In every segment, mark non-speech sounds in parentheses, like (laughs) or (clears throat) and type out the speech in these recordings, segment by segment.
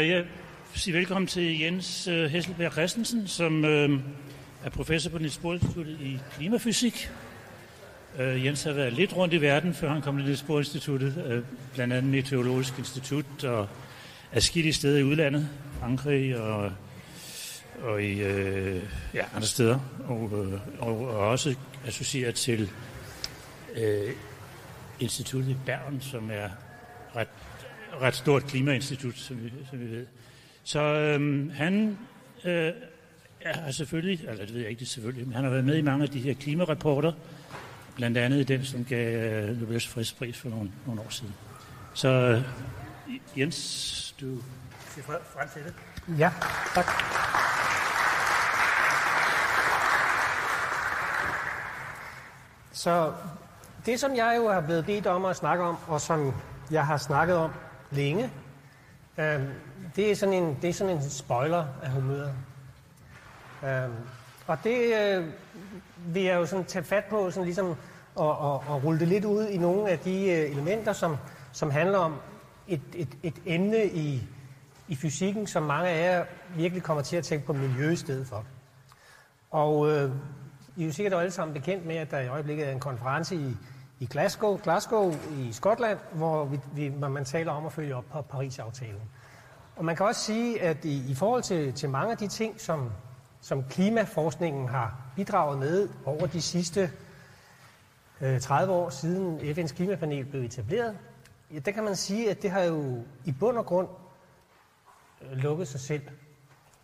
Jeg siger velkommen til Jens øh, Hesselberg Christensen, som øh, er professor på Niels Bohr Instituttet i klimafysik. Øh, Jens har været lidt rundt i verden, før han kom til Niels Bohr Instituttet, blandt andet Meteorologisk Institut og adskillige steder i udlandet, Frankrig og, og i øh, ja, andre steder, og, og, og også associeret til øh, instituttet i Bern, som er ret, ret stort klimainstitut, som vi, som vi ved. Så øhm, han øh, er selvfølgelig, eller det ved jeg ikke det selvfølgelig, men han har været med i mange af de her klimarapporter, blandt andet den, som gav øh, Nobels fredspris for nogle, nogle år siden. Så øh, Jens, du ser frem til det. Ja, tak. Så det, som jeg jo har blevet bedt om at snakke om, og som jeg har snakket om længe, øh, det, er sådan en, det er sådan en spoiler af humøret. Øh, og det øh, vil jeg jo sådan tage fat på, sådan ligesom og, og, og rulle det lidt ud i nogle af de øh, elementer, som, som handler om et, et, et emne i, i fysikken, som mange af jer virkelig kommer til at tænke på miljø i stedet for. Og øh, I er jo sikkert alle sammen bekendt med, at der i øjeblikket er en konference i, i Glasgow, Glasgow i Skotland, hvor, vi, vi, man taler om at følge op på Paris-aftalen. Og man kan også sige, at i, i forhold til, til mange af de ting, som, som klimaforskningen har bidraget med over de sidste øh, 30 år siden FN's klimapanel blev etableret, ja, der kan man sige, at det har jo i bund og grund øh, lukket sig selv.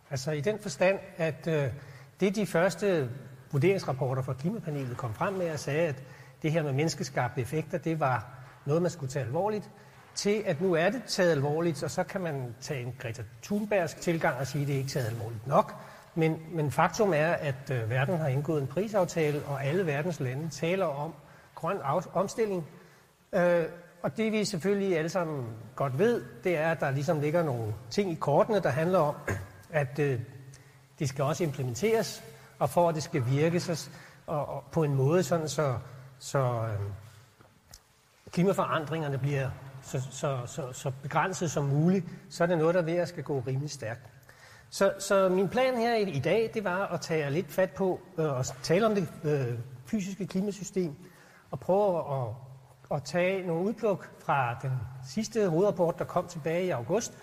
Altså i den forstand, at øh, det de første vurderingsrapporter fra klimapanelet kom frem med og sagde, at det her med menneskeskabte effekter, det var noget, man skulle tage alvorligt, til at nu er det taget alvorligt, og så kan man tage en Greta Thunbergsk tilgang og sige, at det er ikke taget alvorligt nok. Men, men faktum er, at øh, verden har indgået en prisaftale, og alle verdens lande taler om grøn omstilling. Øh, og det vi selvfølgelig alle sammen godt ved, det er, at der ligesom ligger nogle ting i kortene, der handler om, at øh, det skal også implementeres, og for at det skal virke så, og, og på en måde, sådan så, så øh, klimaforandringerne bliver så, så, så, så begrænset som muligt, så er det noget, der ved at skal gå rimelig stærkt. Så, så min plan her i, i dag, det var at tage lidt fat på øh, og tale om det øh, fysiske klimasystem, og prøve at, at tage nogle udpluk fra den sidste hovedrapport, der kom tilbage i august.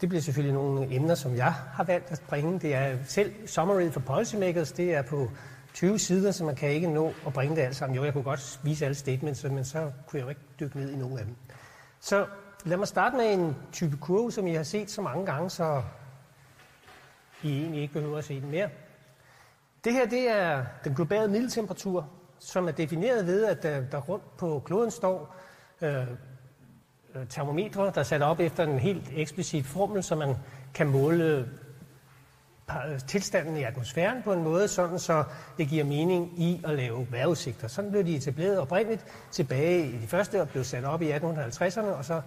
Det bliver selvfølgelig nogle emner, som jeg har valgt at bringe. Det er selv summary for policymakers, det er på 20 sider, så man kan ikke nå at bringe det alt sammen. Jo, jeg kunne godt vise alle statements, men så kunne jeg jo ikke dykke ned i nogen af dem. Så lad mig starte med en type kurve, som I har set så mange gange, så I egentlig ikke behøver at se den mere. Det her det er den globale middeltemperatur, som er defineret ved, at der, der rundt på kloden står øh, øh termometre, der er sat op efter en helt eksplicit formel, så man kan måle tilstanden i atmosfæren på en måde, sådan så det giver mening i at lave vejrudsigter. Sådan blev de etableret oprindeligt tilbage i de første og blev sat op i 1850'erne, og så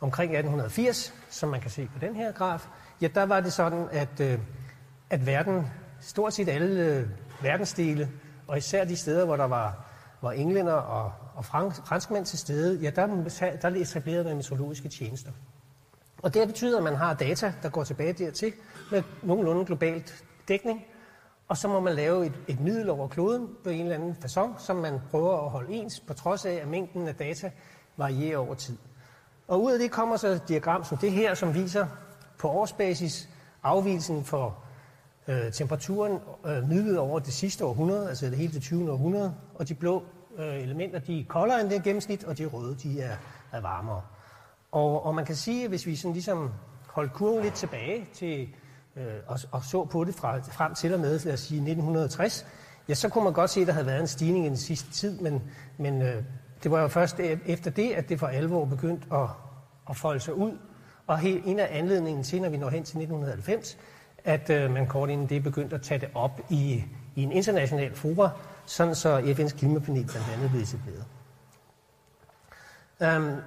omkring 1880, som man kan se på den her graf, ja, der var det sådan, at, øh, at verden, stort set alle øh, verdensdele, og især de steder, hvor der var, var englænder og, og franskmænd til stede, ja, der, der etablerede man meteorologiske tjenester. Og det betyder, at man har data, der går tilbage dertil, med nogenlunde globalt dækning, og så må man lave et, et middel over kloden på en eller anden façon, som man prøver at holde ens, på trods af, at mængden af data varierer over tid. Og ud af det kommer så et diagram som det her, som viser på årsbasis afvielsen for øh, temperaturen øh, midlet over det sidste århundrede, altså det hele det 20. århundrede, og de blå øh, elementer, de er koldere end det gennemsnit, og de røde, de er, er varmere. Og, og man kan sige, at hvis vi sådan ligesom holdt kurven lidt tilbage til, øh, og, og så på det fra, frem til og med, lad os sige 1960, ja, så kunne man godt se, at der havde været en stigning i den sidste tid, men, men øh, det var jo først e, efter det, at det for alvor begyndte at, at folde sig ud. Og helt, en af anledningen til, når vi når hen til 1990, at øh, man kort inden det begyndte at tage det op i, i en international fora, sådan så FN's klimapanel blandt andet blev etableret. Um,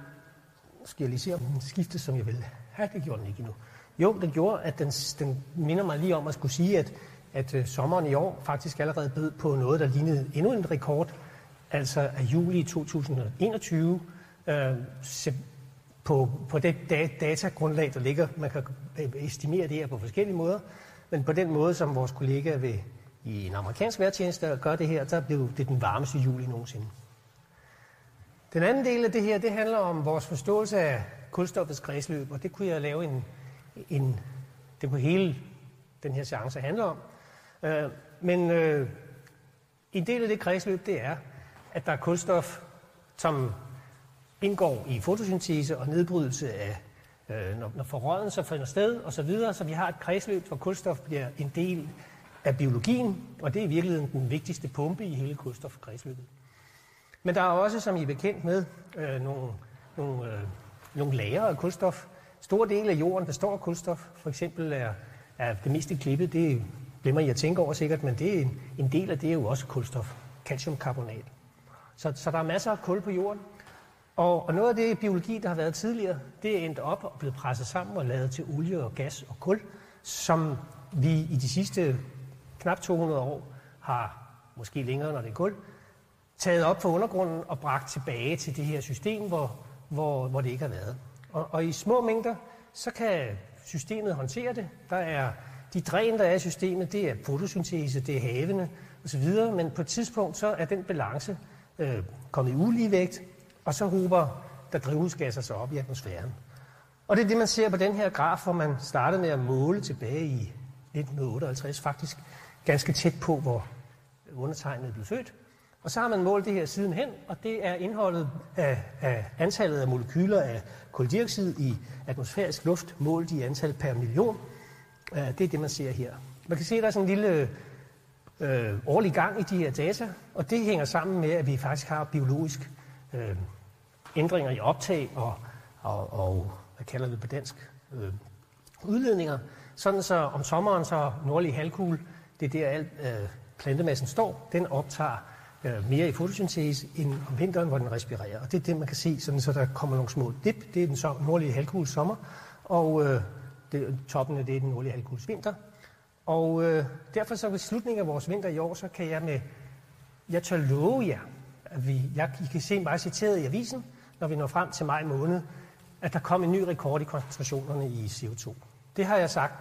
skal jeg lige se, om den skiftes, som jeg vil have. Det gjorde den ikke endnu. Jo, den gjorde, at den, den minder mig lige om at skulle sige, at, at øh, sommeren i år faktisk allerede bød på noget, der lignede endnu en rekord, altså af juli 2021. øh, se, på, på det datagrundlag, der ligger. Man kan øh, estimere det her på forskellige måder, men på den måde, som vores kollega ved, i en amerikansk vejrtjeneste gør det her, der blev det den varmeste juli nogensinde. Den anden del af det her, det handler om vores forståelse af kulstoffets kredsløb, og det kunne jeg lave en, en det kunne hele den her seance handle om. Øh, men øh, en del af det kredsløb, det er, at der er kulstof, som indgår i fotosyntese og nedbrydelse af, øh, når, når forrådelser finder sted og så, videre, så vi har et kredsløb, hvor kulstof bliver en del af biologien, og det er i virkeligheden den vigtigste pumpe i hele kulstofkredsløbet. Men der er også, som I er bekendt med, øh, nogle, nogle, øh, nogle lager af kulstof. Stor del af jorden består af kulstof. For eksempel er, er det meste klippet, det glemmer I at tænke over sikkert, men det er en, en del af det er jo også kulstof, calciumkarbonat. Så, så der er masser af kul på jorden. Og, og noget af det biologi, der har været tidligere, det er endt op og blevet presset sammen og lavet til olie og gas og kul, som vi i de sidste knap 200 år har, måske længere når det er kul, taget op fra undergrunden og bragt tilbage til det her system, hvor, hvor, hvor det ikke har været. Og, og i små mængder, så kan systemet håndtere det. Der er de dræn, der er i systemet, det er fotosyntese, det er havene osv., men på et tidspunkt, så er den balance øh, kommet i uligevægt, og så hober der drivhusgasser sig op i atmosfæren. Og det er det, man ser på den her graf, hvor man startede med at måle tilbage i 1958, faktisk ganske tæt på, hvor undertegnet blev født. Og så har man målt det her sidenhen, og det er indholdet af, af antallet af molekyler af koldioxid i atmosfærisk luft, målt i antal per million. Det er det, man ser her. Man kan se, at der er sådan en lille øh, årlig gang i de her data, og det hænger sammen med, at vi faktisk har biologisk øh, ændringer i optag og, og, og hvad kalder det på dansk, øh, udledninger, sådan så om sommeren så nordlig halvkugle, det er der alt øh, plantemassen står, den optager øh, mere i fotosyntese end om vinteren, hvor den respirerer. Og det er det, man kan se, sådan, så der kommer nogle små dip. Det er den så, nordlige halvkugles sommer, og øh, det, toppen af det er den nordlige halvkugles vinter. Og øh, derfor så ved slutningen af vores vinter i år, så kan jeg med, jeg tør love jer, at vi, jeg, I kan se mig citeret i avisen, når vi når frem til maj måned, at der kom en ny rekord i koncentrationerne i CO2. Det har jeg sagt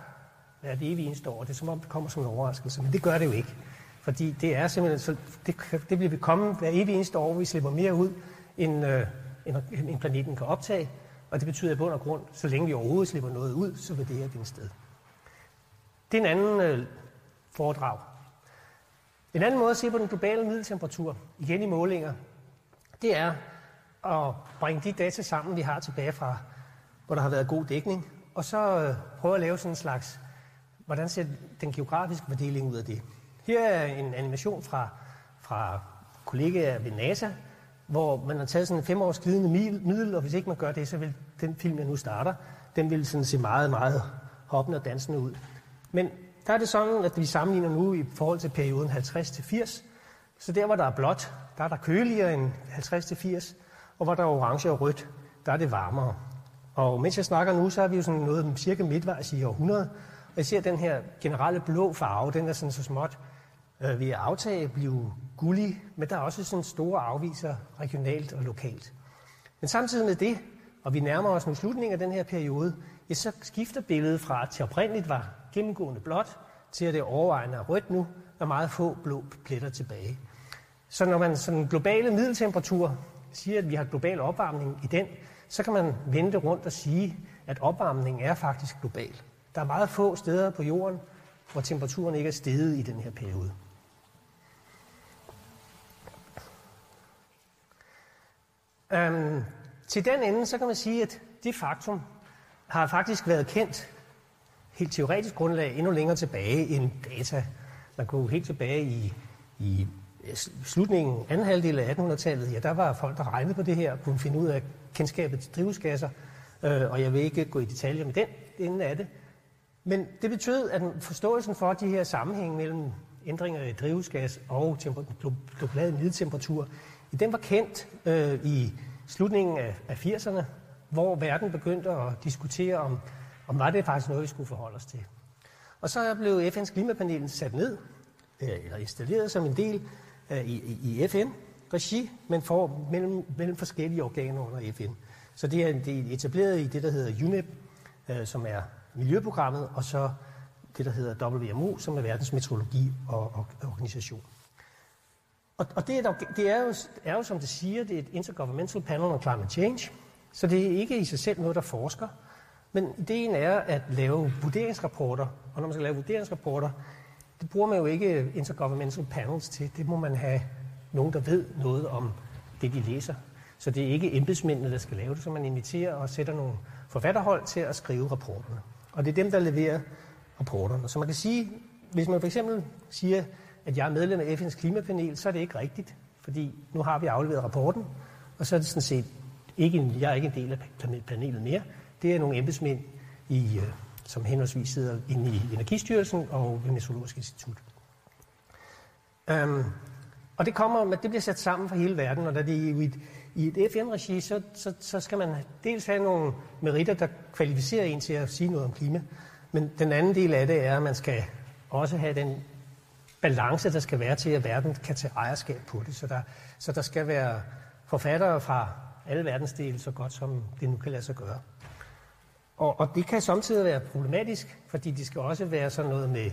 hvert det eneste år. Det er som om, det kommer som en overraskelse, men det gør det jo ikke. Fordi det er simpelthen, så det, det vi komme hver evig eneste år, vi slipper mere ud, end, øh, end, end planeten kan optage. Og det betyder i bund og grund, så længe vi overhovedet slipper noget ud, så vil det her finde sted. Det er en anden øh, foredrag. En anden måde at se på den globale middeltemperatur, igen i målinger, det er at bringe de data sammen, vi har tilbage fra, hvor der har været god dækning, og så øh, prøve at lave sådan en slags, hvordan ser den geografiske fordeling ud af det. Her er en animation fra, fra kollegaer ved NASA, hvor man har taget sådan en femårs glidende middel, og hvis ikke man gør det, så vil den film, jeg nu starter, den vil sådan se meget, meget hoppende og dansende ud. Men der er det sådan, at vi sammenligner nu i forhold til perioden 50-80, så der, hvor der er blåt, der er der køligere end 50-80, og hvor der er orange og rødt, der er det varmere. Og mens jeg snakker nu, så er vi jo sådan noget cirka midtvejs i århundrede, og jeg ser den her generelle blå farve, den er sådan så småt øh, ved at aftage blive gullig, men der er også sådan store afviser regionalt og lokalt. Men samtidig med det, og vi nærmer os nu slutningen af den her periode, ja, så skifter billedet fra, at til oprindeligt var gennemgående blåt, til at det overvejende er rødt nu, og meget få blå pletter tilbage. Så når man sådan globale middeltemperatur siger, at vi har global opvarmning i den, så kan man vente rundt og sige, at opvarmningen er faktisk global. Der er meget få steder på jorden, hvor temperaturen ikke er steget i den her periode. Øhm, til den ende, så kan man sige, at det faktum har faktisk været kendt helt teoretisk grundlag endnu længere tilbage end data. Man går helt tilbage i, i slutningen, anden halvdel af 1800-tallet, ja, der var folk, der regnede på det her, kunne finde ud af kendskabet til drivhusgasser, øh, og jeg vil ikke gå i detaljer med den ende af det. Men det betød, at forståelsen for de her sammenhænge mellem ændringer i drivhusgas og global middeltemperatur, den var kendt øh, i slutningen af, af 80'erne, hvor verden begyndte at diskutere, om, om var det faktisk noget, vi skulle forholde os til. Og så blev FN's klimapanel sat ned, øh, eller installeret som en del øh, i, i FN-regi, men for, mellem, mellem forskellige organer under FN. Så det er, det er etableret i det, der hedder UNEP, øh, som er miljøprogrammet, og så det, der hedder WMO, som er verdens meteorologi og, og organisation. Og, og det, er, det er, jo, er jo, som det siger, det er et Intergovernmental Panel on Climate Change, så det er ikke i sig selv noget, der forsker, men ideen er at lave vurderingsrapporter, og når man skal lave vurderingsrapporter, det bruger man jo ikke intergovernmental panels til. Det må man have nogen, der ved noget om det, de læser. Så det er ikke embedsmændene, der skal lave det, så man inviterer og sætter nogle forfatterhold til at skrive rapporterne. Og det er dem, der leverer rapporterne. Så man kan sige, hvis man for eksempel siger, at jeg er medlem af FN's klimapanel, så er det ikke rigtigt, fordi nu har vi afleveret rapporten, og så er det sådan set ikke, jeg er ikke en del af panelet mere. Det er nogle embedsmænd, i, øh, som henholdsvis sidder inde i Energistyrelsen og ved Meteorologisk Institut. Um, og det kommer, det bliver sat sammen for hele verden, og da det er i et, i et FN-regi, så, så, så skal man dels have nogle meritter, der kvalificerer en til at sige noget om klima, men den anden del af det er, at man skal også have den balance, der skal være til, at verden kan tage ejerskab på det. Så der, så der skal være forfattere fra alle verdensdele, så godt som det nu kan lade sig gøre. Og, og det kan samtidig være problematisk, fordi det skal også være sådan noget med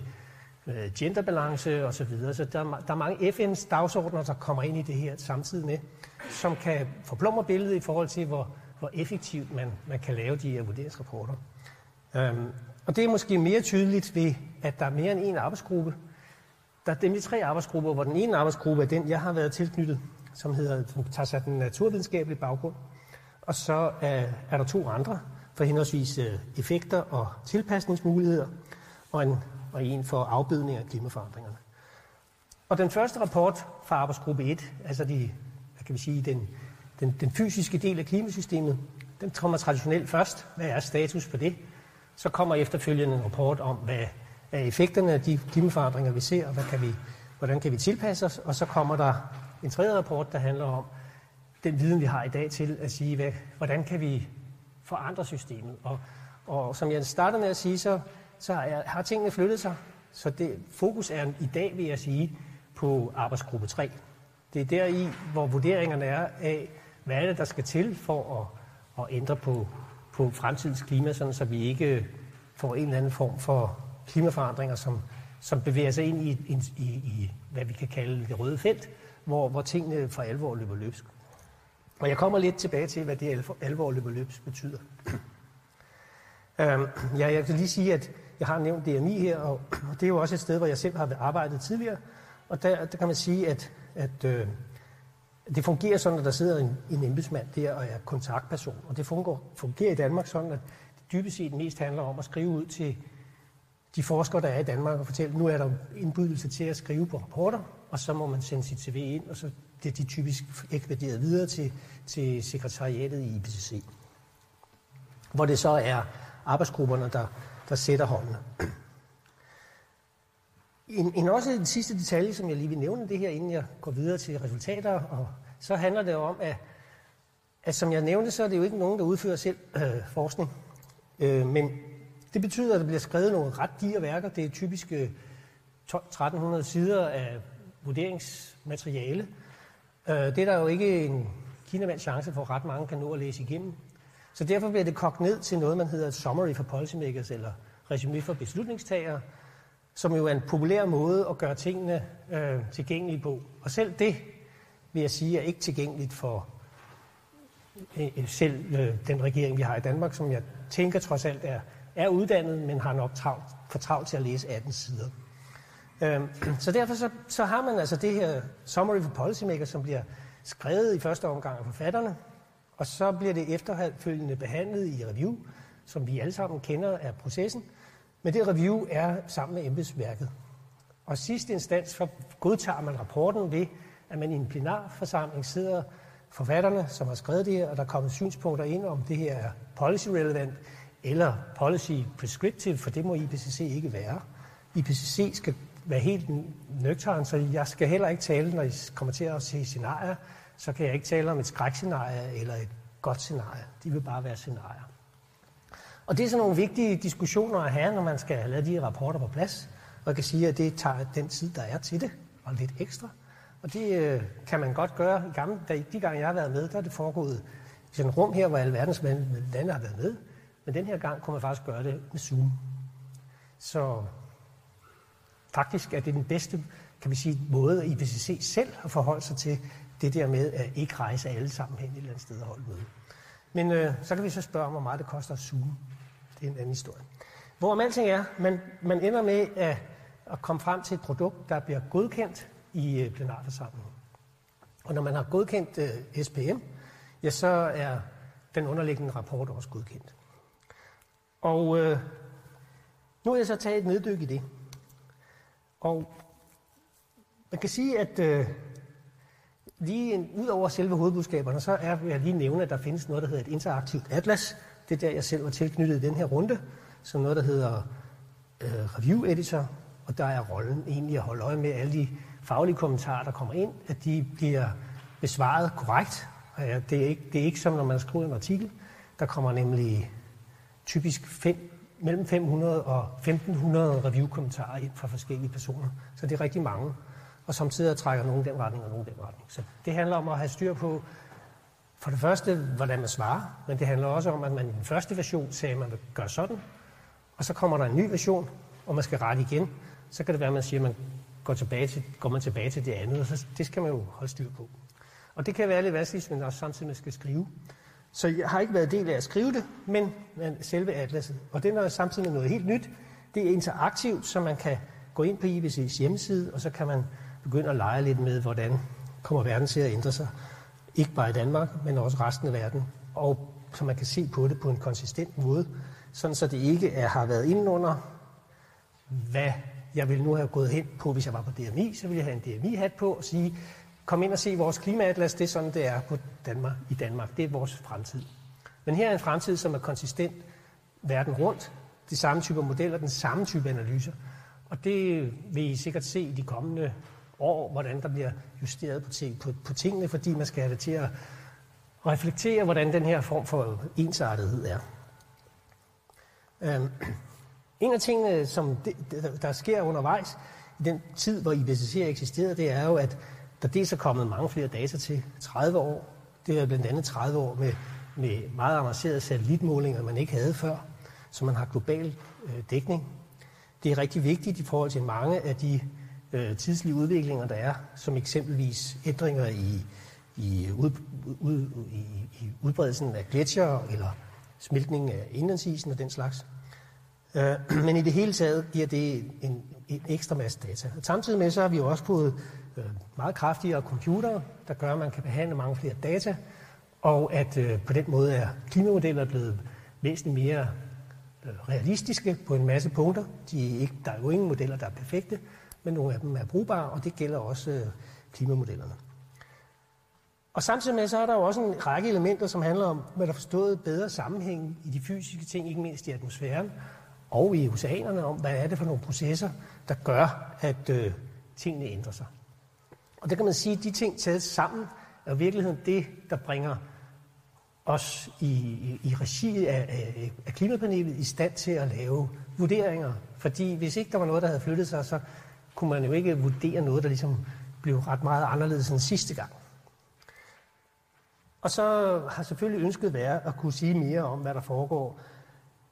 øh, genderbalance og så videre. Så der, der er mange FN's dagsordner, der kommer ind i det her samtidig med, som kan forplumre billedet i forhold til, hvor, hvor effektivt man, man kan lave de her vurderingsrapporter. Øhm, og det er måske mere tydeligt ved, at der er mere end en arbejdsgruppe. Der er nemlig tre arbejdsgrupper, hvor den ene arbejdsgruppe er den, jeg har været tilknyttet, som hedder, som tager sig den naturvidenskabelige baggrund. Og så er, er der to andre, for henholdsvis øh, effekter og tilpasningsmuligheder, og en, og en for afbødning af klimaforandringerne. Og den første rapport fra arbejdsgruppe 1, altså de, hvad kan vi sige, den, den, den fysiske del af klimasystemet, den kommer traditionelt først. Hvad er status på det? Så kommer efterfølgende en rapport om, hvad af effekterne af de klimaforandringer, vi ser, og hvad kan vi, hvordan kan vi tilpasse os? Og så kommer der en tredje rapport, der handler om den viden, vi har i dag til at sige, hvad, hvordan kan vi forandre systemet. Og, og som jeg startede med at sige, så, så er, har tingene flyttet sig. Så det, fokus er i dag, vil jeg sige, på arbejdsgruppe 3. Det er der i, hvor vurderingerne er af, hvad er det, der skal til for at, at ændre på, på fremtidens klima, sådan så vi ikke får en eller anden form for klimaforandringer, som, som bevæger sig ind i, i, i, i, hvad vi kan kalde det røde felt, hvor, hvor tingene for alvor løber løbsk. Og jeg kommer lidt tilbage til, hvad det alvor løber løbsk betyder. øhm, ja, jeg kan lige sige, at jeg har nævnt DMI her, og det er jo også et sted, hvor jeg selv har arbejdet tidligere. Og der, der kan man sige, at, at øh, det fungerer sådan, at der sidder en, en embedsmand der og er kontaktperson. Og det fungerer, fungerer i Danmark sådan, at det dybest set mest handler om at skrive ud til de forskere, der er i Danmark, og fortælle, nu er der indbydelse til at skrive på rapporter, og så må man sende sit CV ind, og så det de typisk ekspederet videre til, til sekretariatet i IPCC. Hvor det så er arbejdsgrupperne, der, der sætter håndene. En, en også en sidste detalje, som jeg lige vil nævne det her, inden jeg går videre til resultater, og så handler det om, at, at som jeg nævnte, så er det jo ikke nogen, der udfører selv øh, forskning. Øh, men det betyder, at der bliver skrevet nogle ret dyre værker. Det er typisk øh, 1300 sider af vurderingsmateriale. Øh, det er der jo ikke en kinamands chance for, at ret mange kan nå at læse igennem. Så derfor bliver det kogt ned til noget, man hedder et summary for policymakers, eller resume for beslutningstagere, som jo er en populær måde at gøre tingene øh, tilgængelige på. Og selv det, vil jeg sige, er ikke tilgængeligt for øh, selv øh, den regering, vi har i Danmark, som jeg tænker trods alt er er uddannet, men har nok travlt, for travlt til at læse 18 sider. Øhm, så derfor så, så har man altså det her Summary for Policymakers, som bliver skrevet i første omgang af forfatterne, og så bliver det efterfølgende behandlet i review, som vi alle sammen kender af processen. Men det review er sammen med embedsværket. Og sidste instans for godtager man rapporten ved, at man i en plenarforsamling sidder forfatterne, som har skrevet det her, og der kommer synspunkter ind om, det her er policy relevant, eller policy prescriptive, for det må IPCC ikke være. IPCC skal være helt nøgtern, så jeg skal heller ikke tale, når I kommer til at se scenarier, så kan jeg ikke tale om et skrækscenarie eller et godt scenarie. De vil bare være scenarier. Og det er sådan nogle vigtige diskussioner at have, når man skal have lavet de her rapporter på plads. Og jeg kan sige, at det tager den tid, der er til det, og lidt ekstra. Og det øh, kan man godt gøre. I gamle, de gange jeg har været med, der er det foregået sådan et rum her, hvor alle verdens lande har været med, men den her gang kunne man faktisk gøre det med Zoom. Så faktisk er det den bedste kan vi sige, måde, at IPCC selv har forholdt sig til det der med at ikke rejse alle sammen hen et eller andet sted og holde møde. Men øh, så kan vi så spørge om, hvor meget det koster at zoome. Det er en anden historie. Hvorom alting er, man, man ender med at, at komme frem til et produkt, der bliver godkendt i øh, plenarforsamlingen. Og når man har godkendt øh, SPM, ja, så er den underliggende rapport også godkendt. Og øh, nu har jeg så taget et neddyk i det. Og man kan sige, at øh, lige ud over selve hovedbudskaberne, så er jeg lige nævne, at der findes noget, der hedder et interaktivt atlas. Det er der, jeg selv var tilknyttet i den her runde, som noget, der hedder øh, review editor. Og der er rollen egentlig at holde øje med alle de faglige kommentarer, der kommer ind, at de bliver besvaret korrekt. Og ja, det, er ikke, det er ikke som, når man skriver en artikel. Der kommer nemlig typisk fem, mellem 500 og 1500 review-kommentarer ind fra forskellige personer. Så det er rigtig mange og samtidig trækker nogen den retning og nogen den retning. Så det handler om at have styr på, for det første, hvordan man svarer, men det handler også om, at man i den første version sagde, at man vil gøre sådan, og så kommer der en ny version, og man skal rette igen. Så kan det være, at man siger, at man går, tilbage til, går man tilbage til det andet, og så, det skal man jo holde styr på. Og det kan være lidt vanskeligt, men også samtidig skal skrive. Så jeg har ikke været del af at skrive det, men, men selve atlaset. Og det er samtidig med noget helt nyt. Det er interaktivt, så man kan gå ind på IBC's hjemmeside, og så kan man begynde at lege lidt med, hvordan kommer verden til at ændre sig. Ikke bare i Danmark, men også resten af verden. Og så man kan se på det på en konsistent måde, sådan så det ikke er, har været indenunder, hvad jeg ville nu have gået hen på, hvis jeg var på DMI, så ville jeg have en DMI-hat på og sige, kom ind og se vores klimaatlas, det er sådan, det er på Danmark, i Danmark. Det er vores fremtid. Men her er en fremtid, som er konsistent verden rundt. De samme typer modeller, den samme type analyser. Og det vil I sikkert se i de kommende år, hvordan der bliver justeret på, ting, på, på tingene, fordi man skal have det til at reflektere, hvordan den her form for ensartethed er. Øhm, en af tingene, som det, der sker undervejs i den tid, hvor IPCC eksisterede, det er jo, at der dels er kommet mange flere data til 30 år. Det er blandt andet 30 år med, med meget avancerede satellitmålinger, man ikke havde før, så man har global øh, dækning. Det er rigtig vigtigt i forhold til mange af de øh, tidslige udviklinger, der er, som eksempelvis ændringer i, i, ud, ud, i, i udbredelsen af gletsjer eller smeltningen af indlandsisen og den slags. Øh, (clears throat) men i det hele taget giver det en, en ekstra masse data. Og samtidig med så har vi jo også fået øh, meget kraftigere computere, der gør, at man kan behandle mange flere data, og at øh, på den måde er klimamodeller blevet væsentligt mere øh, realistiske på en masse punkter. De er ikke, der er jo ingen modeller, der er perfekte, men nogle af dem er brugbare, og det gælder også øh, klimamodellerne. Og samtidig med, så er der jo også en række elementer, som handler om, at der forstået bedre sammenhæng i de fysiske ting, ikke mindst i atmosfæren og i oceanerne, om hvad er det for nogle processer, der gør, at øh, tingene ændrer sig. Og det kan man sige, at de ting taget sammen er i virkeligheden det, der bringer os i, i, i regi af, af, af klimapanelet i stand til at lave vurderinger. Fordi hvis ikke der var noget, der havde flyttet sig, så kunne man jo ikke vurdere noget, der ligesom blev ret meget anderledes end sidste gang. Og så har selvfølgelig ønsket været at kunne sige mere om, hvad der foregår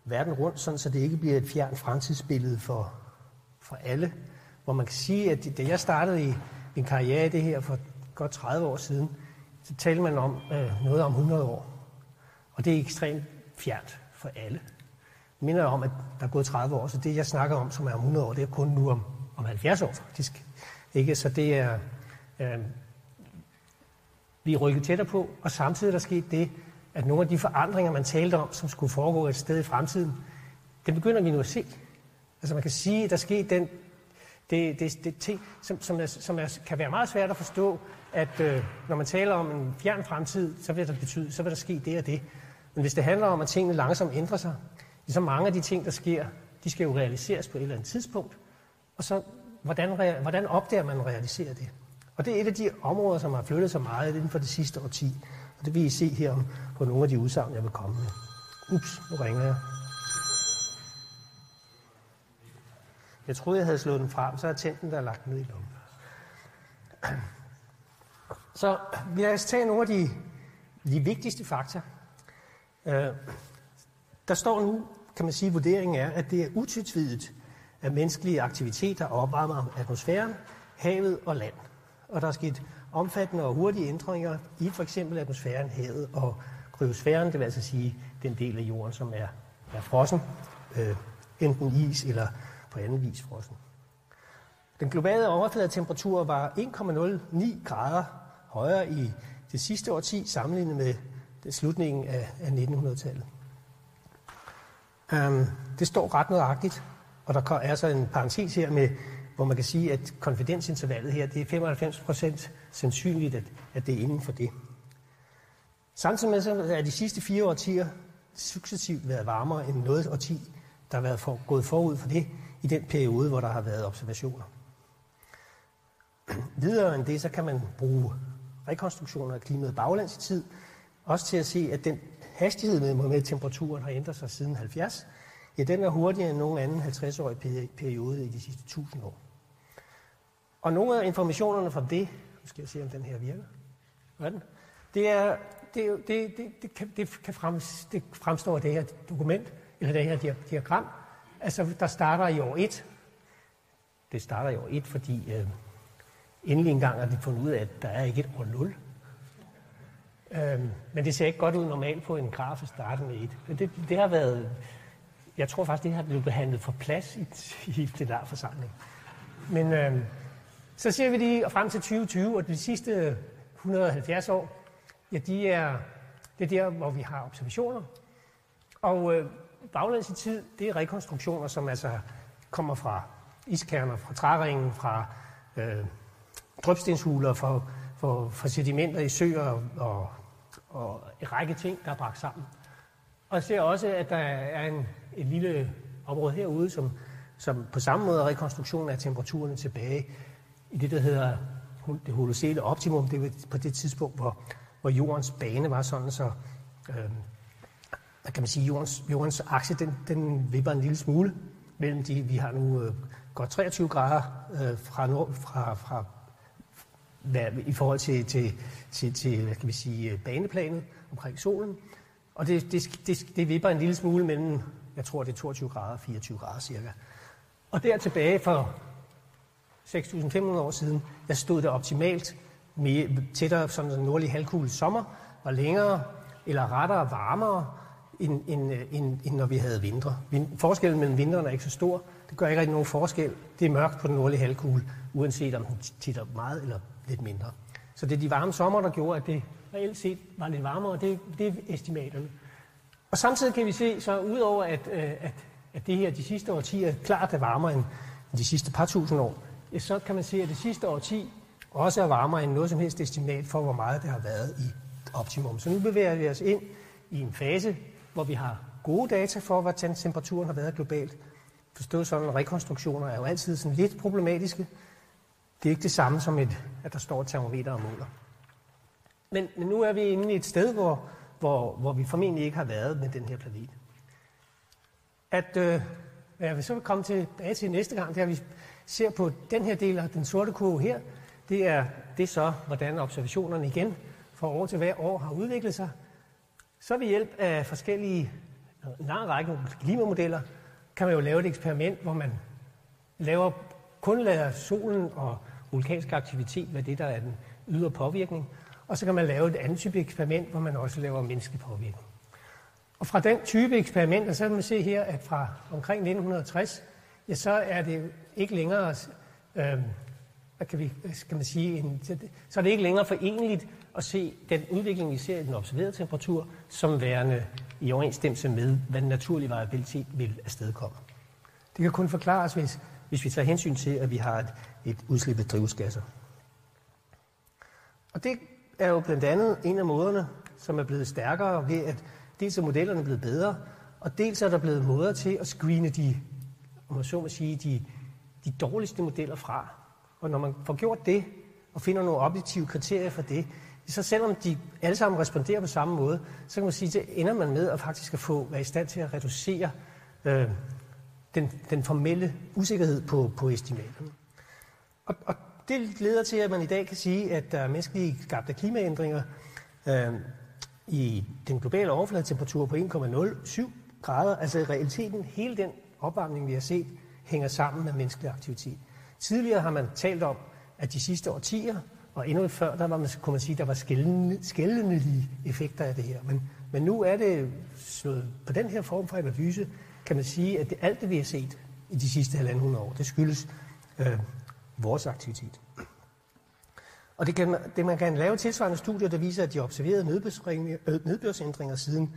verden rundt, sådan så det ikke bliver et fjern fremtidsbillede for, for alle. Hvor man kan sige, at da jeg startede i en karriere i det her for godt 30 år siden, så talte man om øh, noget om 100 år. Og det er ekstremt fjernt for alle. Jeg minder om, at der er gået 30 år, så det jeg snakker om, som er om 100 år, det er kun nu om om 70 år faktisk. Ikke? Så det er, øh, vi er rykket tættere på, og samtidig er der sket det, at nogle af de forandringer, man talte om, som skulle foregå et sted i fremtiden, det begynder vi nu at se. Altså man kan sige, at der sker den, det, det, det ting, som, som, er, som er, kan være meget svært at forstå, at øh, når man taler om en fjern fremtid, så vil, der betyde, så vil der ske det og det. Men hvis det handler om, at tingene langsomt ændrer sig, så mange af de ting, der sker, de skal jo realiseres på et eller andet tidspunkt. Og så, hvordan, hvordan opdager man realiserer det? Og det er et af de områder, som har flyttet sig meget inden for det sidste årti. Og det vil I se her på nogle af de udsagn, jeg vil komme med. Ups, nu ringer jeg. Jeg troede, jeg havde slået den frem, så er tændt der lagt ned i lommen. Så vi lad os altså tage nogle af de de vigtigste fakta. Øh, der står nu, kan man sige, vurderingen er, at det er utvetydigt, at menneskelige aktiviteter opvarmer atmosfæren, havet og land. Og der er sket omfattende og hurtige ændringer i for eksempel atmosfæren, havet og kryosfæren, det vil altså sige den del af jorden, som er, er frossen, øh, enten is eller på anden vis frossen. Den globale overfladetemperatur var 1,09 grader højere i det sidste årti sammenlignet med det slutningen af, af 1900-tallet. Um, øhm, det står ret nøjagtigt, og der er så en parentes her med, hvor man kan sige, at konfidensintervallet her, det er 95 procent sandsynligt, at, at det er inden for det. Samtidig med så er de sidste fire årtier successivt været varmere end noget årti, der har været for, gået forud for det i den periode, hvor der har været observationer. (clears throat) Videre end det, så kan man bruge rekonstruktioner af klimaet baglands i tid, også til at se, at den hastighed med, med temperaturen har ændret sig siden 70, ja, den er hurtigere end nogen anden 50-årig periode i de sidste 1000 år. Og nogle af informationerne fra det, nu skal jeg se, om den her virker. Hvad den? Det, er, det, det, det, det, kan, det, kan frem, det fremstår af det her dokument, eller det her diagram. Altså, der starter i år 1. Det starter i år 1, fordi øh, endelig engang har de fundet ud af, at der er ikke et år 0. Øhm, men det ser ikke godt ud normalt på en graf at starte med et. Det, det har været, jeg tror faktisk, det har blevet behandlet for plads i, (laughs) i det der forsamling. Men øhm, så ser vi lige frem til 2020, og de sidste 170 år, ja, de er, det er der, hvor vi har observationer. Og øh, baglæns i tid, det er rekonstruktioner, som altså kommer fra iskerner, fra træringen, fra øh, drøbstenshuler, fra, fra, fra sedimenter i søer og, og en række ting, der er bragt sammen. Og jeg ser også, at der er en, et lille område herude, som, som på samme måde er rekonstruktion af temperaturerne tilbage i det, der hedder det holocene optimum. Det var på det tidspunkt, hvor, hvor jordens bane var sådan, så øh, hvad kan man sige, jordens, jordens akse, den, den vipper en lille smule mellem de, vi har nu øh, godt 23 grader øh, fra, nord, fra, fra hvad, i forhold til, til, til, til hvad kan vi sige, øh, baneplanet omkring solen. Og det, det, det, det vipper en lille smule mellem, jeg tror det er 22 grader og 24 grader cirka. Og der tilbage for 6.500 år siden, der stod det optimalt mere, tættere, sådan den nordlige halvkugle sommer, var længere eller rettere varmere, end, end, øh, end, end når vi havde vintre. Forskellen mellem vinteren er ikke så stor. Det gør ikke rigtig nogen forskel. Det er mørkt på den nordlige halvkugle, uanset om den titter meget eller lidt mindre. Så det er de varme sommer, der gjorde, at det reelt set var lidt varmere, og det, det er estimaterne. Og samtidig kan vi se, så udover at, øh, at, at det her de sidste årtier klart er varmere end de sidste par tusind år, så kan man se, at det sidste årti også er varmere end noget som helst estimat for, hvor meget det har været i optimum. Så nu bevæger vi os ind i en fase, hvor vi har gode data for, hvordan temperaturen har været globalt. Forstået sådan, at rekonstruktioner er jo altid sådan lidt problematiske. Det er ikke det samme som, et, at der står et termometer og måler. Men, men nu er vi inde i et sted, hvor, hvor, hvor vi formentlig ikke har været med den her planet. At øh, hvad jeg så vil komme tilbage til næste gang, det er, at vi ser på den her del af den sorte kurve her. Det er, det er så, hvordan observationerne igen fra år til hver år har udviklet sig. Så ved hjælp af forskellige, en lang række klimamodeller, kan man jo lave et eksperiment, hvor man laver, kun lader solen og vulkansk aktivitet være det, der er den ydre påvirkning. Og så kan man lave et andet type eksperiment, hvor man også laver menneskelig påvirkning. Og fra den type eksperimenter, så kan man se her, at fra omkring 1960, ja, så er det ikke længere, øh, hvad kan, vi, skal man sige, en, så er det ikke længere forenligt at se den udvikling, vi ser i den observerede temperatur, som værende i overensstemmelse med, hvad den naturlige variabilitet vil afstedkomme. Det kan kun forklares, hvis, hvis vi tager hensyn til, at vi har et, et udslip af drivhusgasser. Og det er jo blandt andet en af måderne, som er blevet stærkere ved, at dels er modellerne blevet bedre, og dels er der blevet måder til at screene de, om man så må sige, de, de dårligste modeller fra. Og når man får gjort det, og finder nogle objektive kriterier for det, så selvom de alle sammen responderer på samme måde, så kan man sige, at ender man med at faktisk at få være i stand til at reducere øh, den, den formelle usikkerhed på, på estimaterne. Og, og det leder til, at man i dag kan sige, at der er menneskelige skabte klimaændringer, øh, i den globale overfladetemperatur på 1,07 grader. Altså i realiteten, hele den opvarmning, vi har set, hænger sammen med menneskelig aktivitet. Tidligere har man talt om, at de sidste årtier, og endnu før, der var man, kunne man sige, der var skældende effekter af det her. Men, men nu er det slået på den her form for analyse, kan man sige, at det, alt det, vi har set i de sidste halvanden år, det skyldes øh, vores aktivitet. Og det kan, det man kan lave tilsvarende studier, der viser, at de observerede øh, nedbørsændringer siden,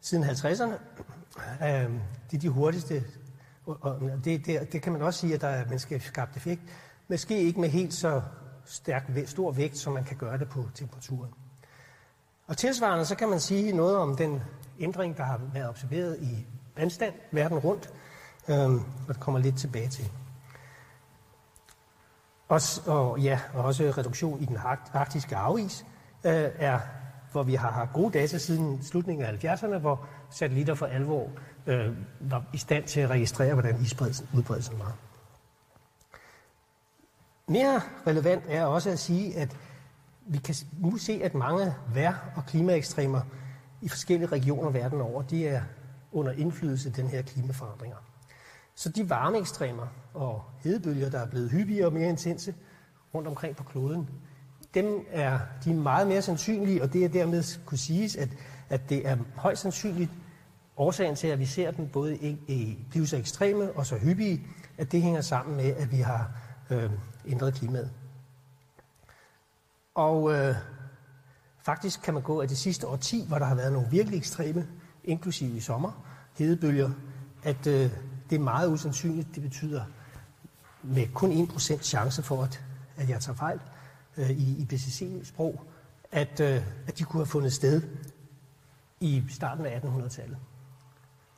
siden 50'erne, øh, det er de hurtigste, og det, det, det kan man også sige, at der er menneskeskabt effekt, måske ikke med helt så stærk, stor vægt, som man kan gøre det på temperaturen. Og tilsvarende så kan man sige noget om den ændring, der har været observeret i vandstand verden rundt, øhm, og det kommer lidt tilbage til. Også, og ja, og også reduktion i den arktiske havis øh, er, hvor vi har haft gode data siden slutningen af 70'erne, hvor satellitter for alvor øh, var i stand til at registrere, hvordan isbredelsen var. Mere relevant er også at sige, at vi kan nu se, at mange vejr- og klimaekstremer i forskellige regioner verden over, de er under indflydelse af den her klimaforandringer. Så de varme ekstremer og hedebølger, der er blevet hyppigere og mere intense rundt omkring på kloden, dem er, de er meget mere sandsynlige, og det er dermed kunne siges, at, at det er højst sandsynligt årsagen til, at vi ser dem både i, i blive så ekstreme og så hyppige, at det hænger sammen med, at vi har øh, ændret klimaet. Og øh, faktisk kan man gå af det sidste år 10, hvor der har været nogle virkelig ekstreme, inklusive i sommer, hedebølger, at øh, det er meget usandsynligt. Det betyder med kun 1% chance for, at, at jeg tager fejl øh, i IPCC-sprog, at, øh, at de kunne have fundet sted i starten af 1800-tallet.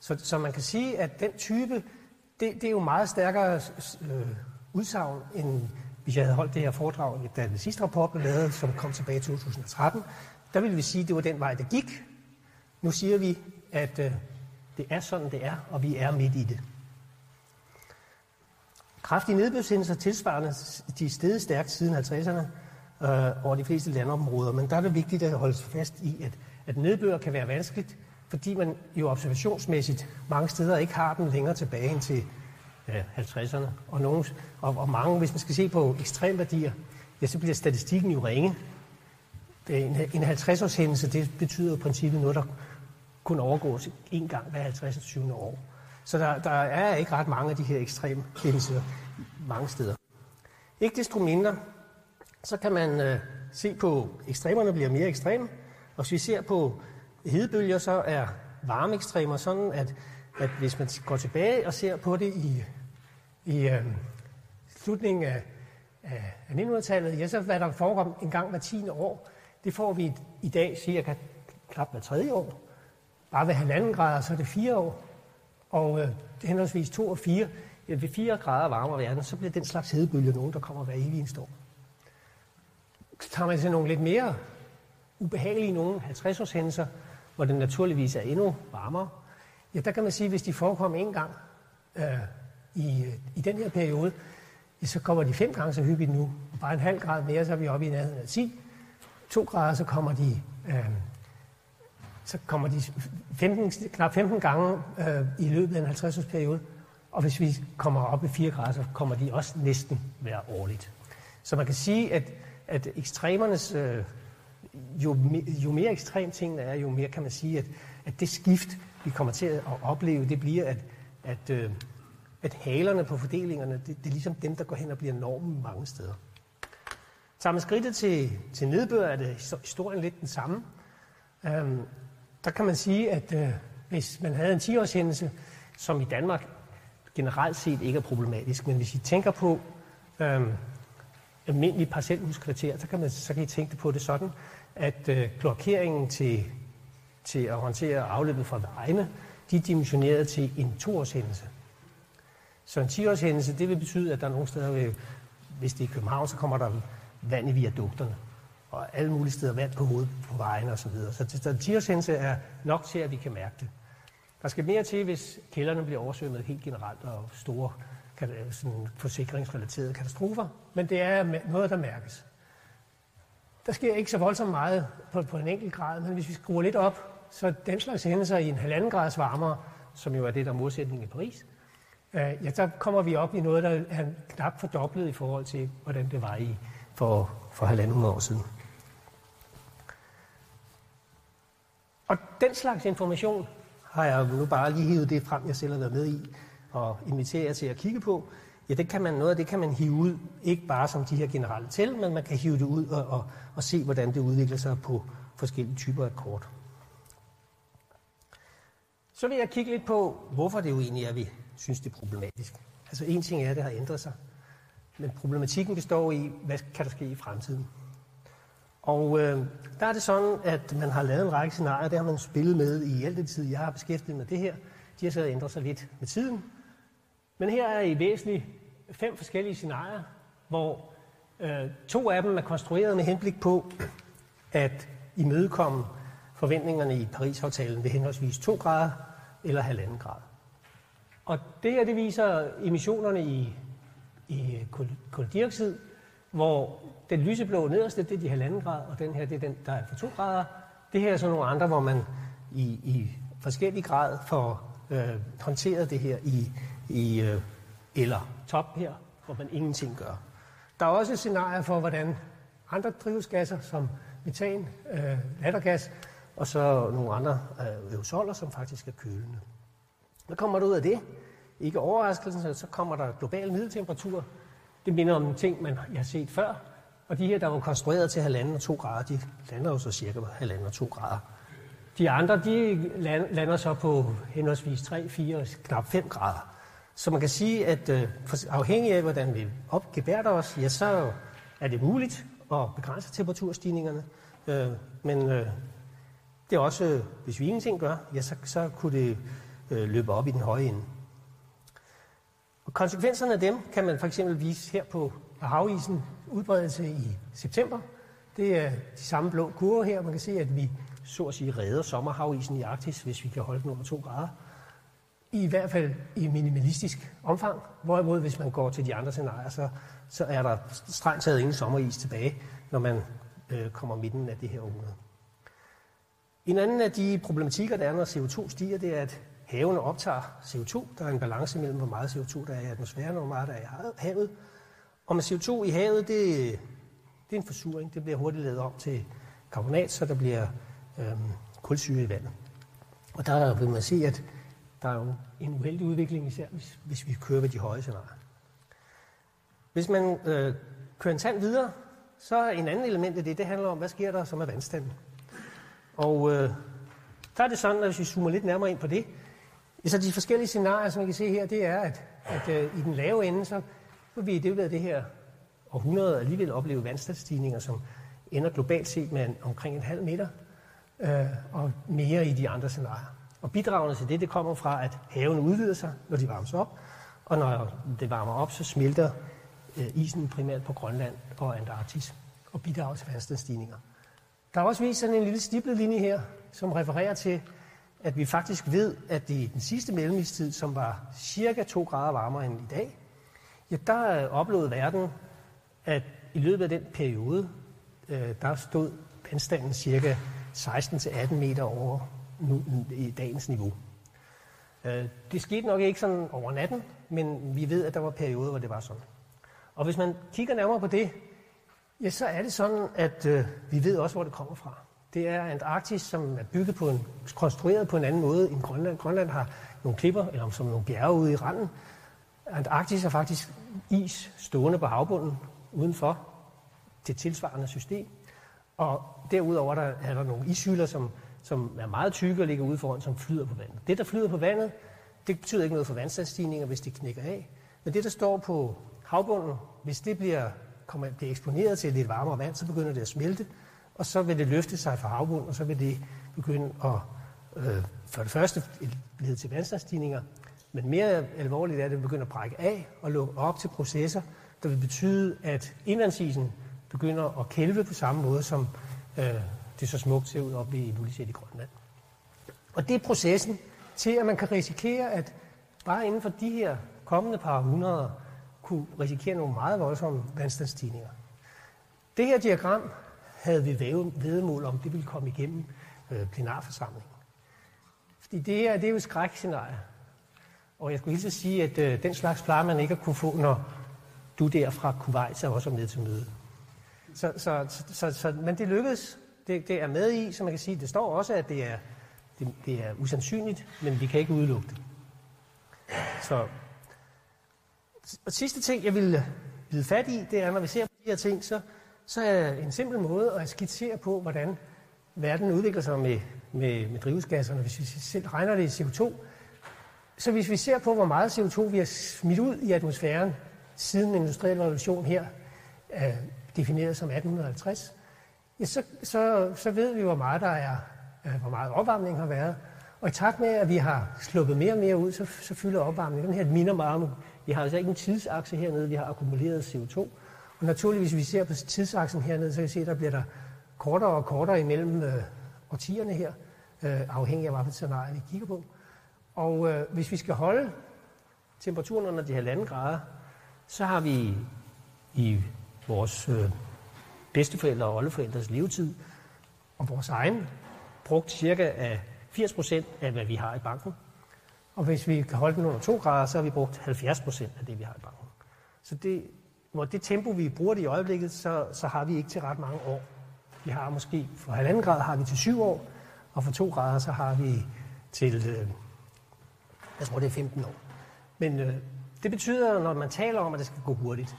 Så, så man kan sige, at den type, det, det er jo meget stærkere øh, udsagn, end hvis jeg havde holdt det her foredrag, da den sidste rapport blev lavet, som kom tilbage i 2013. Der ville vi sige, at det var den vej, der gik. Nu siger vi, at øh, det er sådan, det er, og vi er midt i det. Kraftige nedbørshændelser tilsvarende de er stærkt siden 50'erne øh, over de fleste landområder, men der er det vigtigt at holde fast i, at, at nedbør kan være vanskeligt, fordi man jo observationsmæssigt mange steder ikke har den længere tilbage end til 50'erne. Og, nogen, og, og mange, hvis man skal se på ekstremværdier, ja, så bliver statistikken jo ringe. En, en 50-års hændelse, det betyder i princippet noget, der kun overgås en gang hver 50. 20. år. Så der, der er ikke ret mange af de her ekstreme hændelser mange steder. Ikke desto mindre, så kan man øh, se på, at ekstremerne bliver mere ekstreme. Og hvis vi ser på hedebølger, så er varmeekstremer sådan, at, at hvis man går tilbage og ser på det i, i øh, slutningen af, af 1900-tallet, ja, så hvad der forekom en gang hver 10. år, det får vi i dag cirka knap hver tredje år. Bare ved halvanden grader, så er det fire år. Og øh, henholdsvis 2 og 4, ja, ved 4 grader varmere verden, så bliver den slags hedebølge nogen, der kommer hver evig en storm. Så tager man til nogle lidt mere ubehagelige, nogle 50-års hændelser, hvor den naturligvis er endnu varmere, ja, der kan man sige, at hvis de forekommer en gang øh, i, øh, i den her periode, så kommer de fem gange så hyppigt nu. Bare en halv grad mere, så er vi oppe i nærheden af 10. To grader, så kommer de øh, så kommer de 15, knap 15 gange øh, i løbet af en 50-års periode. Og hvis vi kommer op i 4 grader, så kommer de også næsten hver årligt. Så man kan sige, at, at ekstremernes, øh, jo, jo mere ekstrem tingene er, jo mere kan man sige, at, at det skift, vi kommer til at opleve, det bliver, at, at, øh, at halerne på fordelingerne, det, det er ligesom dem, der går hen og bliver normen mange steder. Tager man skridtet til, til nedbør, er det historien lidt den samme. Øhm, der kan man sige, at øh, hvis man havde en 10-årshændelse, som i Danmark generelt set ikke er problematisk, men hvis I tænker på øhm, almindelige parcelhuskvarter, så kan, man, så kan I tænke på det sådan, at øh, klokeringen til, til at håndtere afløbet fra vejene, de er dimensioneret til en 2-årshændelse. Så en 10-årshændelse, det vil betyde, at der er nogle steder, ved, hvis det er i København, så kommer der vand i viadukterne og alle mulige steder vand på hovedet på vejen og så videre. Så, så tiershændelse er nok til, at vi kan mærke det. Der skal mere til, hvis kælderne bliver oversvømmet helt generelt og store sådan forsikringsrelaterede katastrofer, men det er noget, der mærkes. der sker ikke så voldsomt meget på, på en enkelt grad, men hvis vi skruer lidt op, så den slags hændelser i en halvanden grads varmere, som jo er det, der er modsætningen i Paris, Øh, ja, så kommer vi op i noget, der er knap fordoblet i forhold til, hvordan det var i for, for halvanden år siden. Og den slags information har jeg nu bare lige hivet det frem, jeg selv har været med i, og inviterer jer til at kigge på. Ja, det kan man, noget af det kan man hive ud, ikke bare som de her generelle tal, men man kan hive det ud og, og, og se, hvordan det udvikler sig på forskellige typer af kort. Så vil jeg kigge lidt på, hvorfor det jo egentlig er, at vi synes, det er problematisk. Altså en ting er, at det har ændret sig, men problematikken består i, hvad kan der ske i fremtiden? Og øh, der er det sådan, at man har lavet en række scenarier, der har man spillet med i alt det tid, jeg har beskæftiget mig med det her. De har så ændret sig lidt med tiden. Men her er i væsentligt fem forskellige scenarier, hvor øh, to af dem er konstrueret med henblik på at imødekomme forventningerne i Paris-aftalen ved henholdsvis 2 grader eller halvanden grad. Og det her, det viser emissionerne i, i koldioxid, hvor den lyseblå nederste, det er de halvanden grad, og den her, det er den, der er for 2 grader. Det her er så nogle andre, hvor man i, i forskellig grad får øh, håndteret det her i, i øh, eller top her, hvor man ingenting gør. Der er også scenarier for, hvordan andre drivhusgasser, som metan, øh, lattergas, og så nogle andre øh, aerosoler, som faktisk er kølende. Hvad kommer der ud af det? Ikke overraskelse, så kommer der global middeltemperatur. Det minder om en ting, man har set før. Og de her, der var konstrueret til halvanden og to grader, de lander jo så cirka halvanden og to grader. De andre, de lander så på henholdsvis 3, 4 og knap 5 grader. Så man kan sige, at øh, afhængig af, hvordan vi opgebærter os, ja, så er det muligt at begrænse temperaturstigningerne. Øh, men øh, det er også, hvis vi ingenting gør, ja, så, så kunne det øh, løbe op i den høje ende. Og konsekvenserne af dem kan man for eksempel vise her på havisen udbredelse i september. Det er de samme blå kurver her. Man kan se, at vi så at sige redder sommerhavisen i Arktis, hvis vi kan holde den over 2 grader i hvert fald i minimalistisk omfang. Hvorimod, hvis man går til de andre scenarier, så, så er der strengt taget ingen sommeris tilbage, når man øh, kommer midten af det her århundrede. En anden af de problematikker, der er, når CO2 stiger, det er, at havene optager CO2. Der er en balance mellem, hvor meget CO2 der er i atmosfæren, og hvor meget der er i havet. Og med CO2 i havet, det, det er en forsuring. Det bliver hurtigt lavet om til karbonat, så der bliver øhm, kulsyre i vandet. Og der vil man se, at der er jo en uheldig udvikling, især hvis, hvis vi kører ved de høje scenarier. Hvis man øh, kører en tand videre, så er en anden element af det, det handler om, hvad sker der så med vandstanden. Og øh, der er det sådan, at hvis vi zoomer lidt nærmere ind på det, så de forskellige scenarier, som man kan se her, det er, at, at øh, i den lave ende, så vil vi i det af det her århundrede alligevel opleve vandstandsstigninger, som ender globalt set med en, omkring en halv meter, øh, og mere i de andre scenarier. Og bidragene til det, det kommer fra, at havene udvider sig, når de varmes op, og når det varmer op, så smelter øh, isen primært på Grønland og Antarktis og bidrager til vandstandsstigninger. Der er også vist sådan en lille stiplet linje her, som refererer til, at vi faktisk ved, at i den sidste mellemistid, som var cirka 2 grader varmere end i dag, ja, der øh, oplevede verden, at i løbet af den periode, øh, der stod vandstanden cirka 16-18 meter over nu, i dagens niveau. Øh, det skete nok ikke sådan over natten, men vi ved, at der var perioder, hvor det var sådan. Og hvis man kigger nærmere på det, ja, så er det sådan, at øh, vi ved også, hvor det kommer fra. Det er Antarktis, som er bygget på en, konstrueret på en anden måde end Grønland. Grønland har nogle klipper, eller som nogle bjerge ude i randen. Antarktis er faktisk is stående på havbunden udenfor det tilsvarende system. Og derudover der er der nogle ishylder, som som er meget tykke og ligger ude foran, som flyder på vandet. Det, der flyder på vandet, det betyder ikke noget for vandstandsstigninger, hvis det knækker af. Men det, der står på havbunden, hvis det bliver, kommer, bliver eksponeret til lidt varmere vand, så begynder det at smelte, og så vil det løfte sig fra havbunden, og så vil det begynde at øh, for det første lede til vandstandsstigninger, men mere alvorligt er, at det begynder at brække af og lukke op til processer, der vil betyde, at indlandsisen begynder at kælve på samme måde, som øh, det så smukt ser ud oppe i Lulisæt i Grønland. Og det er processen til, at man kan risikere, at bare inden for de her kommende par hundrede, kunne risikere nogle meget voldsomme vandstandsstigninger. Det her diagram havde vi vedemål om, det ville komme igennem øh, plenarforsamlingen. Fordi det er, det er jo et skrækscenarie. Og jeg skulle hilse at sige, at øh, den slags plejer man ikke at kunne få, når du der fra Kuwait så også er med til møde. Så, så, så, så, så, men det lykkedes. Det, det er med i, så man kan sige, det står også, at det er, det, det er usandsynligt, men vi kan ikke udelukke det. Så og sidste ting, jeg vil bide fat i, det er, når vi ser på de her ting, så, så er en simpel måde at skitsere på, hvordan verden udvikler sig med, med, med drivhusgasserne. Hvis vi selv regner det i CO2, så hvis vi ser på, hvor meget CO2 vi har smidt ud i atmosfæren siden den industrielle revolution her, er defineret som 1850, ja, så, så, så ved vi, hvor meget der er, øh, hvor meget opvarmning har været. Og i takt med, at vi har sluppet mere og mere ud, så, så fylder opvarmningen. Den her minder meget om, vi har altså ikke en tidsakse hernede, vi har akkumuleret CO2. Og naturligvis, hvis vi ser på tidsaksen hernede, så kan vi se, at der bliver der kortere og kortere imellem øh, årtierne her, øh, afhængig af, hvilket scenarie vi kigger på. Og øh, hvis vi skal holde temperaturen under de halvanden grader, så har vi i vores øh, bedsteforældre og oldeforældres levetid og vores egen brugt cirka 80 procent af, hvad vi har i banken. Og hvis vi kan holde den under 2 grader, så har vi brugt 70 procent af det, vi har i banken. Så det, hvor det tempo, vi bruger det i øjeblikket, så, så har vi ikke til ret mange år. Vi har måske, for halvanden grad har vi til 7 år, og for 2 grader, så har vi til, øh, jeg tror det er 15 år. Men øh, det betyder, når man taler om, at det skal gå hurtigt,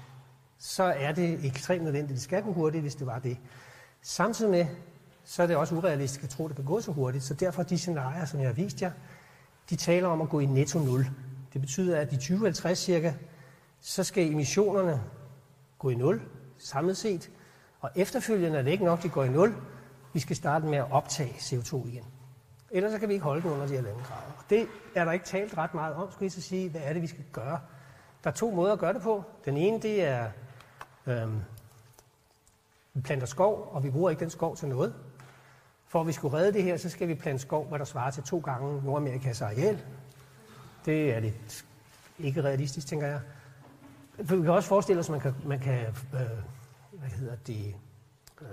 så er det ekstremt nødvendigt, at det skal gå hurtigt, hvis det var det. Samtidig med, så er det også urealistisk at tro, at det kan gå så hurtigt. Så derfor de scenarier, som jeg har vist jer, de taler om at gå i netto nul. Det betyder, at i 2050 cirka, så skal emissionerne gå i nul samlet set, og efterfølgende er det ikke nok, at de går i nul. Vi skal starte med at optage CO2 igen. Ellers så kan vi ikke holde den under de her grader. Og det er der ikke talt ret meget om, skulle jeg så sige. Hvad er det, vi skal gøre? Der er to måder at gøre det på. Den ene, det er, øhm, vi planter skov, og vi bruger ikke den skov til noget. For at vi skulle redde det her, så skal vi plante skov, hvad der svarer til to gange Nordamerikas areal. Det er lidt ikke realistisk, tænker jeg. For vi kan også forestille os, at man kan, man kan øh, hvad hedder det, øh,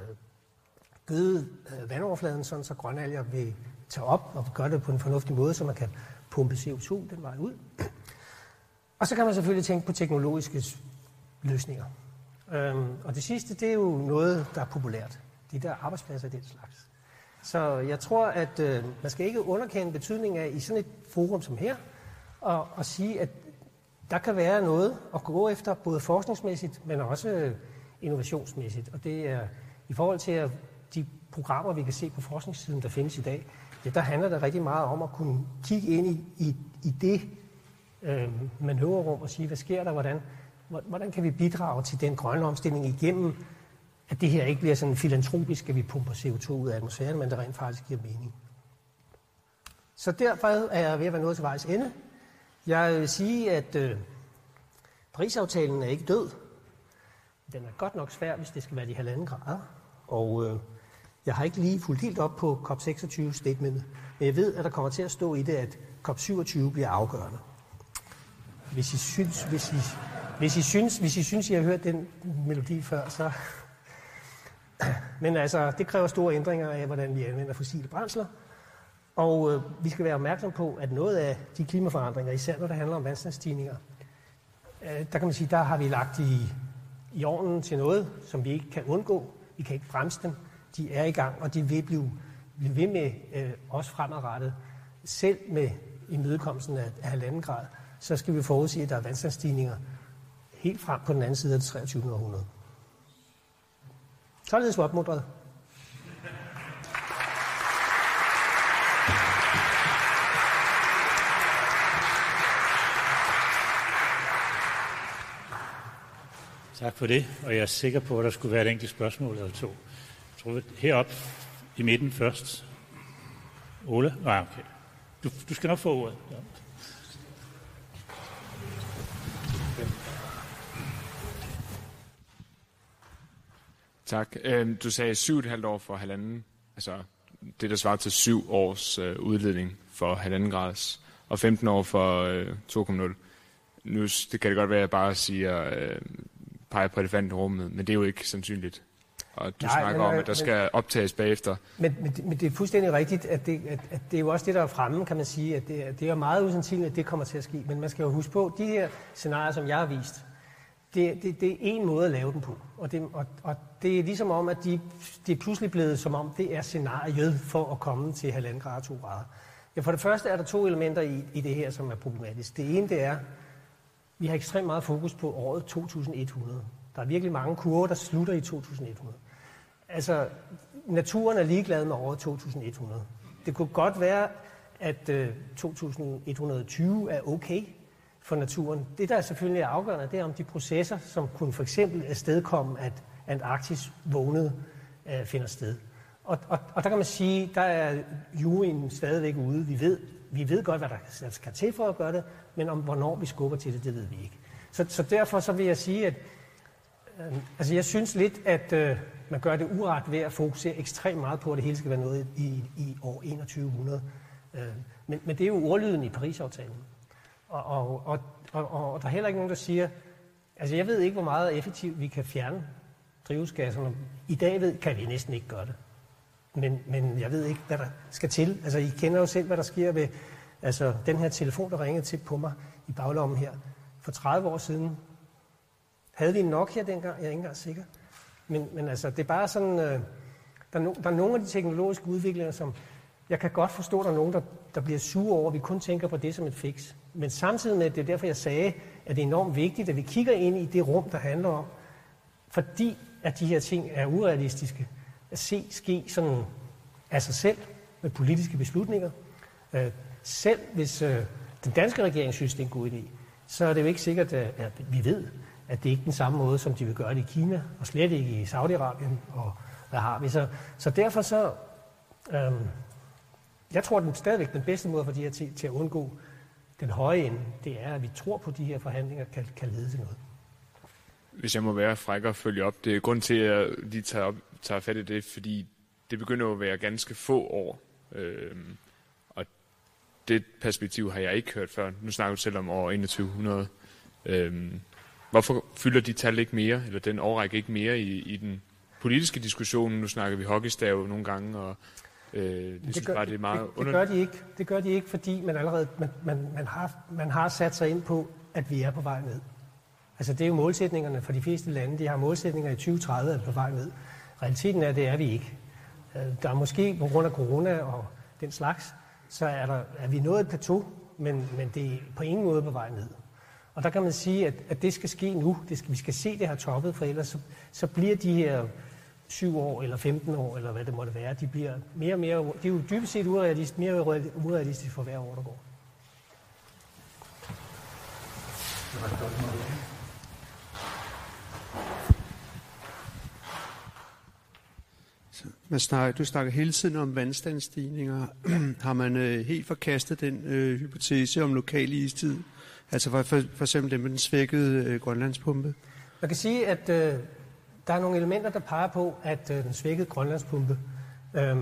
gøde øh, vandoverfladen, sådan så grønalger vil tage op og gøre det på en fornuftig måde, så man kan pumpe CO2 den vej ud. Og så kan man selvfølgelig tænke på teknologiske løsninger. Øhm, og det sidste, det er jo noget, der er populært. De der arbejdspladser, den slags. Så jeg tror, at øh, man skal ikke underkende betydningen af i sådan et forum som her, og, og sige, at der kan være noget at gå efter, både forskningsmæssigt, men også øh, innovationsmæssigt. Og det er i forhold til at de programmer, vi kan se på forskningssiden, der findes i dag, ja, der handler det rigtig meget om at kunne kigge ind i, i, i det øh, manøvrerum og sige, hvad sker der, hvordan, hvordan kan vi bidrage til den grønne omstilling igennem at det her ikke bliver sådan filantropisk, at vi pumper CO2 ud af atmosfæren, men det rent faktisk giver mening. Så derfor er jeg ved at være nået til vejs ende. Jeg vil sige, at øh, Paris-aftalen er ikke død. Den er godt nok svær, hvis det skal være de halvanden grader. Og øh, jeg har ikke lige fuldt helt op på COP26 statementet, men jeg ved, at der kommer til at stå i det, at COP27 bliver afgørende. Hvis I synes, hvis I, hvis I synes, hvis I synes, I har hørt den melodi før, så men altså, det kræver store ændringer af, hvordan vi anvender fossile brændsler. Og øh, vi skal være opmærksom på, at noget af de klimaforandringer, især når det handler om vandstandsstigninger, øh, der kan man sige, der har vi lagt i, i ovnen til noget, som vi ikke kan undgå. Vi kan ikke bremse dem. De er i gang, og de vil blive, blive ved med øh, også fremadrettet. Selv med imødekomsten af, af halvanden grad, så skal vi forudse, at der er vandstandsstigninger helt frem på den anden side af det 23. århundrede. Således var opmuntret. Tak for det, og jeg er sikker på, at der skulle være et enkelt spørgsmål eller to. Jeg tror, herop i midten først. Ole? Nej, okay. Du, du skal nok få ordet. Ja. Tak. Øhm, du sagde syv et halvt år for halvanden, altså det der svarer til syv års øh, udledning for halvanden grads, og 15 år for øh, 2,0. Nu det kan det godt være, at jeg bare siger, øh, peger på elefanten i rummet, men det er jo ikke sandsynligt og du Nej, snakker men, om, at der men, skal optages bagefter. Men, men, men det er fuldstændig rigtigt, at det, at, at det er jo også det, der er fremme, kan man sige, at det, det er meget usandsynligt, at det kommer til at ske. Men man skal jo huske på, at de her scenarier, som jeg har vist, det, det, det er en måde at lave den på. Og det, og, og det er ligesom om, at de, de er pludselig blevet som om, det er scenariet for at komme til halvanden grad, to grader. Ja, for det første er der to elementer i, i det her, som er problematisk. Det ene, det er, vi har ekstremt meget fokus på året 2100. Der er virkelig mange kurver, der slutter i 2100. Altså, naturen er ligeglad med året 2100. Det kunne godt være, at øh, 2120 er okay for naturen. Det, der er selvfølgelig er afgørende, det er om de processer, som kunne for eksempel afstedkomme, at Antarktis vågnede, øh, finder sted. Og, og, og der kan man sige, der er juryen stadigvæk ude. Vi ved, vi ved godt, hvad der skal til for at gøre det, men om hvornår vi skubber til det, det ved vi ikke. Så, så derfor så vil jeg sige, at øh, altså jeg synes lidt, at øh, man gør det uret ved at fokusere ekstremt meget på, at det hele skal være noget i, i år 2100. Øh, men, men det er jo ordlyden i Paris-aftalen. Og, og, og, og, og der er heller ikke nogen, der siger, altså jeg ved ikke, hvor meget effektivt vi kan fjerne drivhusgasserne. I dag ved, kan vi næsten ikke gøre det. Men, men jeg ved ikke, hvad der skal til. Altså I kender jo selv, hvad der sker ved altså, den her telefon, der ringede til på mig i baglommen her. For 30 år siden havde vi en Nokia dengang, jeg er ikke engang sikker. Men, men altså, det er bare sådan, øh, der, er no, der er nogle af de teknologiske udviklinger, som jeg kan godt forstå, at der er nogen, der, der bliver sure over, at vi kun tænker på det som et fix. Men samtidig med, det er derfor, jeg sagde, at det er enormt vigtigt, at vi kigger ind i det rum, der handler om, fordi at de her ting er urealistiske, at se ske sådan af sig selv med politiske beslutninger. Øh, selv hvis øh, den danske regering synes, det er en god idé, så er det jo ikke sikkert, at vi ved, at det ikke er den samme måde, som de vil gøre det i Kina, og slet ikke i Saudi-Arabien, og hvad har vi. Så, så derfor så, Øh, jeg tror, at den stadigvæk den bedste måde for de her til, til at undgå den høje ende, det er, at vi tror på, at de her forhandlinger kan, kan lede til noget. Hvis jeg må være fræk og følge op, det er grund til, at jeg lige tager, op, tager fat i det, fordi det begynder at være ganske få år. Øhm, og det perspektiv har jeg ikke hørt før. Nu snakker du selv om år 2100. Øhm, Hvorfor fylder de tal ikke mere, eller den overrække ikke mere i, i den politiske diskussion? Nu snakker vi hockeystav nogle gange, og øh, det, det synes gør, bare, det er meget det, det, gør de ikke. Det gør de ikke, fordi man allerede man, man, man, har, man har sat sig ind på, at vi er på vej ned. Altså det er jo målsætningerne for de fleste lande. De har målsætninger i 2030 er på vej ned. Realiteten er, at det er vi ikke. Øh, der er måske på grund af corona og den slags, så er, der, er vi nået et plateau, men, men det er på ingen måde på vej ned. Og der kan man sige, at, at det skal ske nu. Det skal, vi skal se det her toppet, for ellers så, så bliver de her 7 år eller 15 år, eller hvad det måtte være, de bliver mere og mere, det er jo dybest set urealistisk, mere urealistisk for hver år, der går. Man snakker, du snakker hele tiden om vandstandsstigninger. (clears throat) Har man øh, helt forkastet den øh, hypotese om lokal istid? Altså for, for, for eksempel det med den svækkede øh, grønlandspumpe? Man kan sige, at øh, der er nogle elementer, der peger på, at øh, den svækkede grønlandspumpe øh,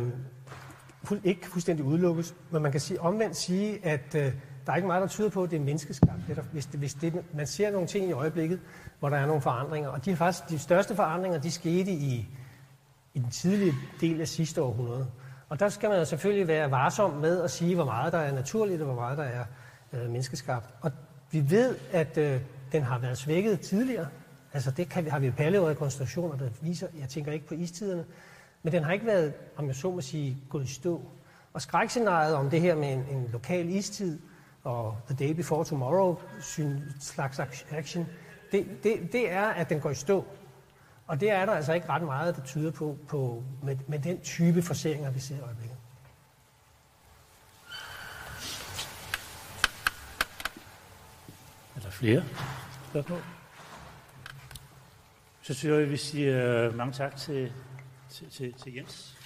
ikke fuldstændig udelukkes. Men man kan sige, omvendt sige, at øh, der er ikke meget, der tyder på, at det er menneskeskabt. Hvis det, hvis det, man ser nogle ting i øjeblikket, hvor der er nogle forandringer. Og de, er faktisk, de største forandringer, de skete i, i den tidlige del af sidste århundrede. Og der skal man selvfølgelig være varsom med at sige, hvor meget der er naturligt, og hvor meget der er øh, menneskeskabt. Og vi ved, at øh, den har været svækket tidligere. Altså det kan, har vi paleorekonstruktioner, der viser, jeg tænker ikke på istiderne, men den har ikke været, om jeg så må sige, gået i stå. Og skrækscenariet om det her med en, en lokal istid og The Day Before Tomorrow syn, slags action, det, det, det er, at den går i stå. Og det er der altså ikke ret meget, der tyder på, på med, med den type forseringer, vi ser i øjeblikket. Er der flere spørgsmål? Så synes jeg, at vi siger øh, mange tak til, til, til, til Jens.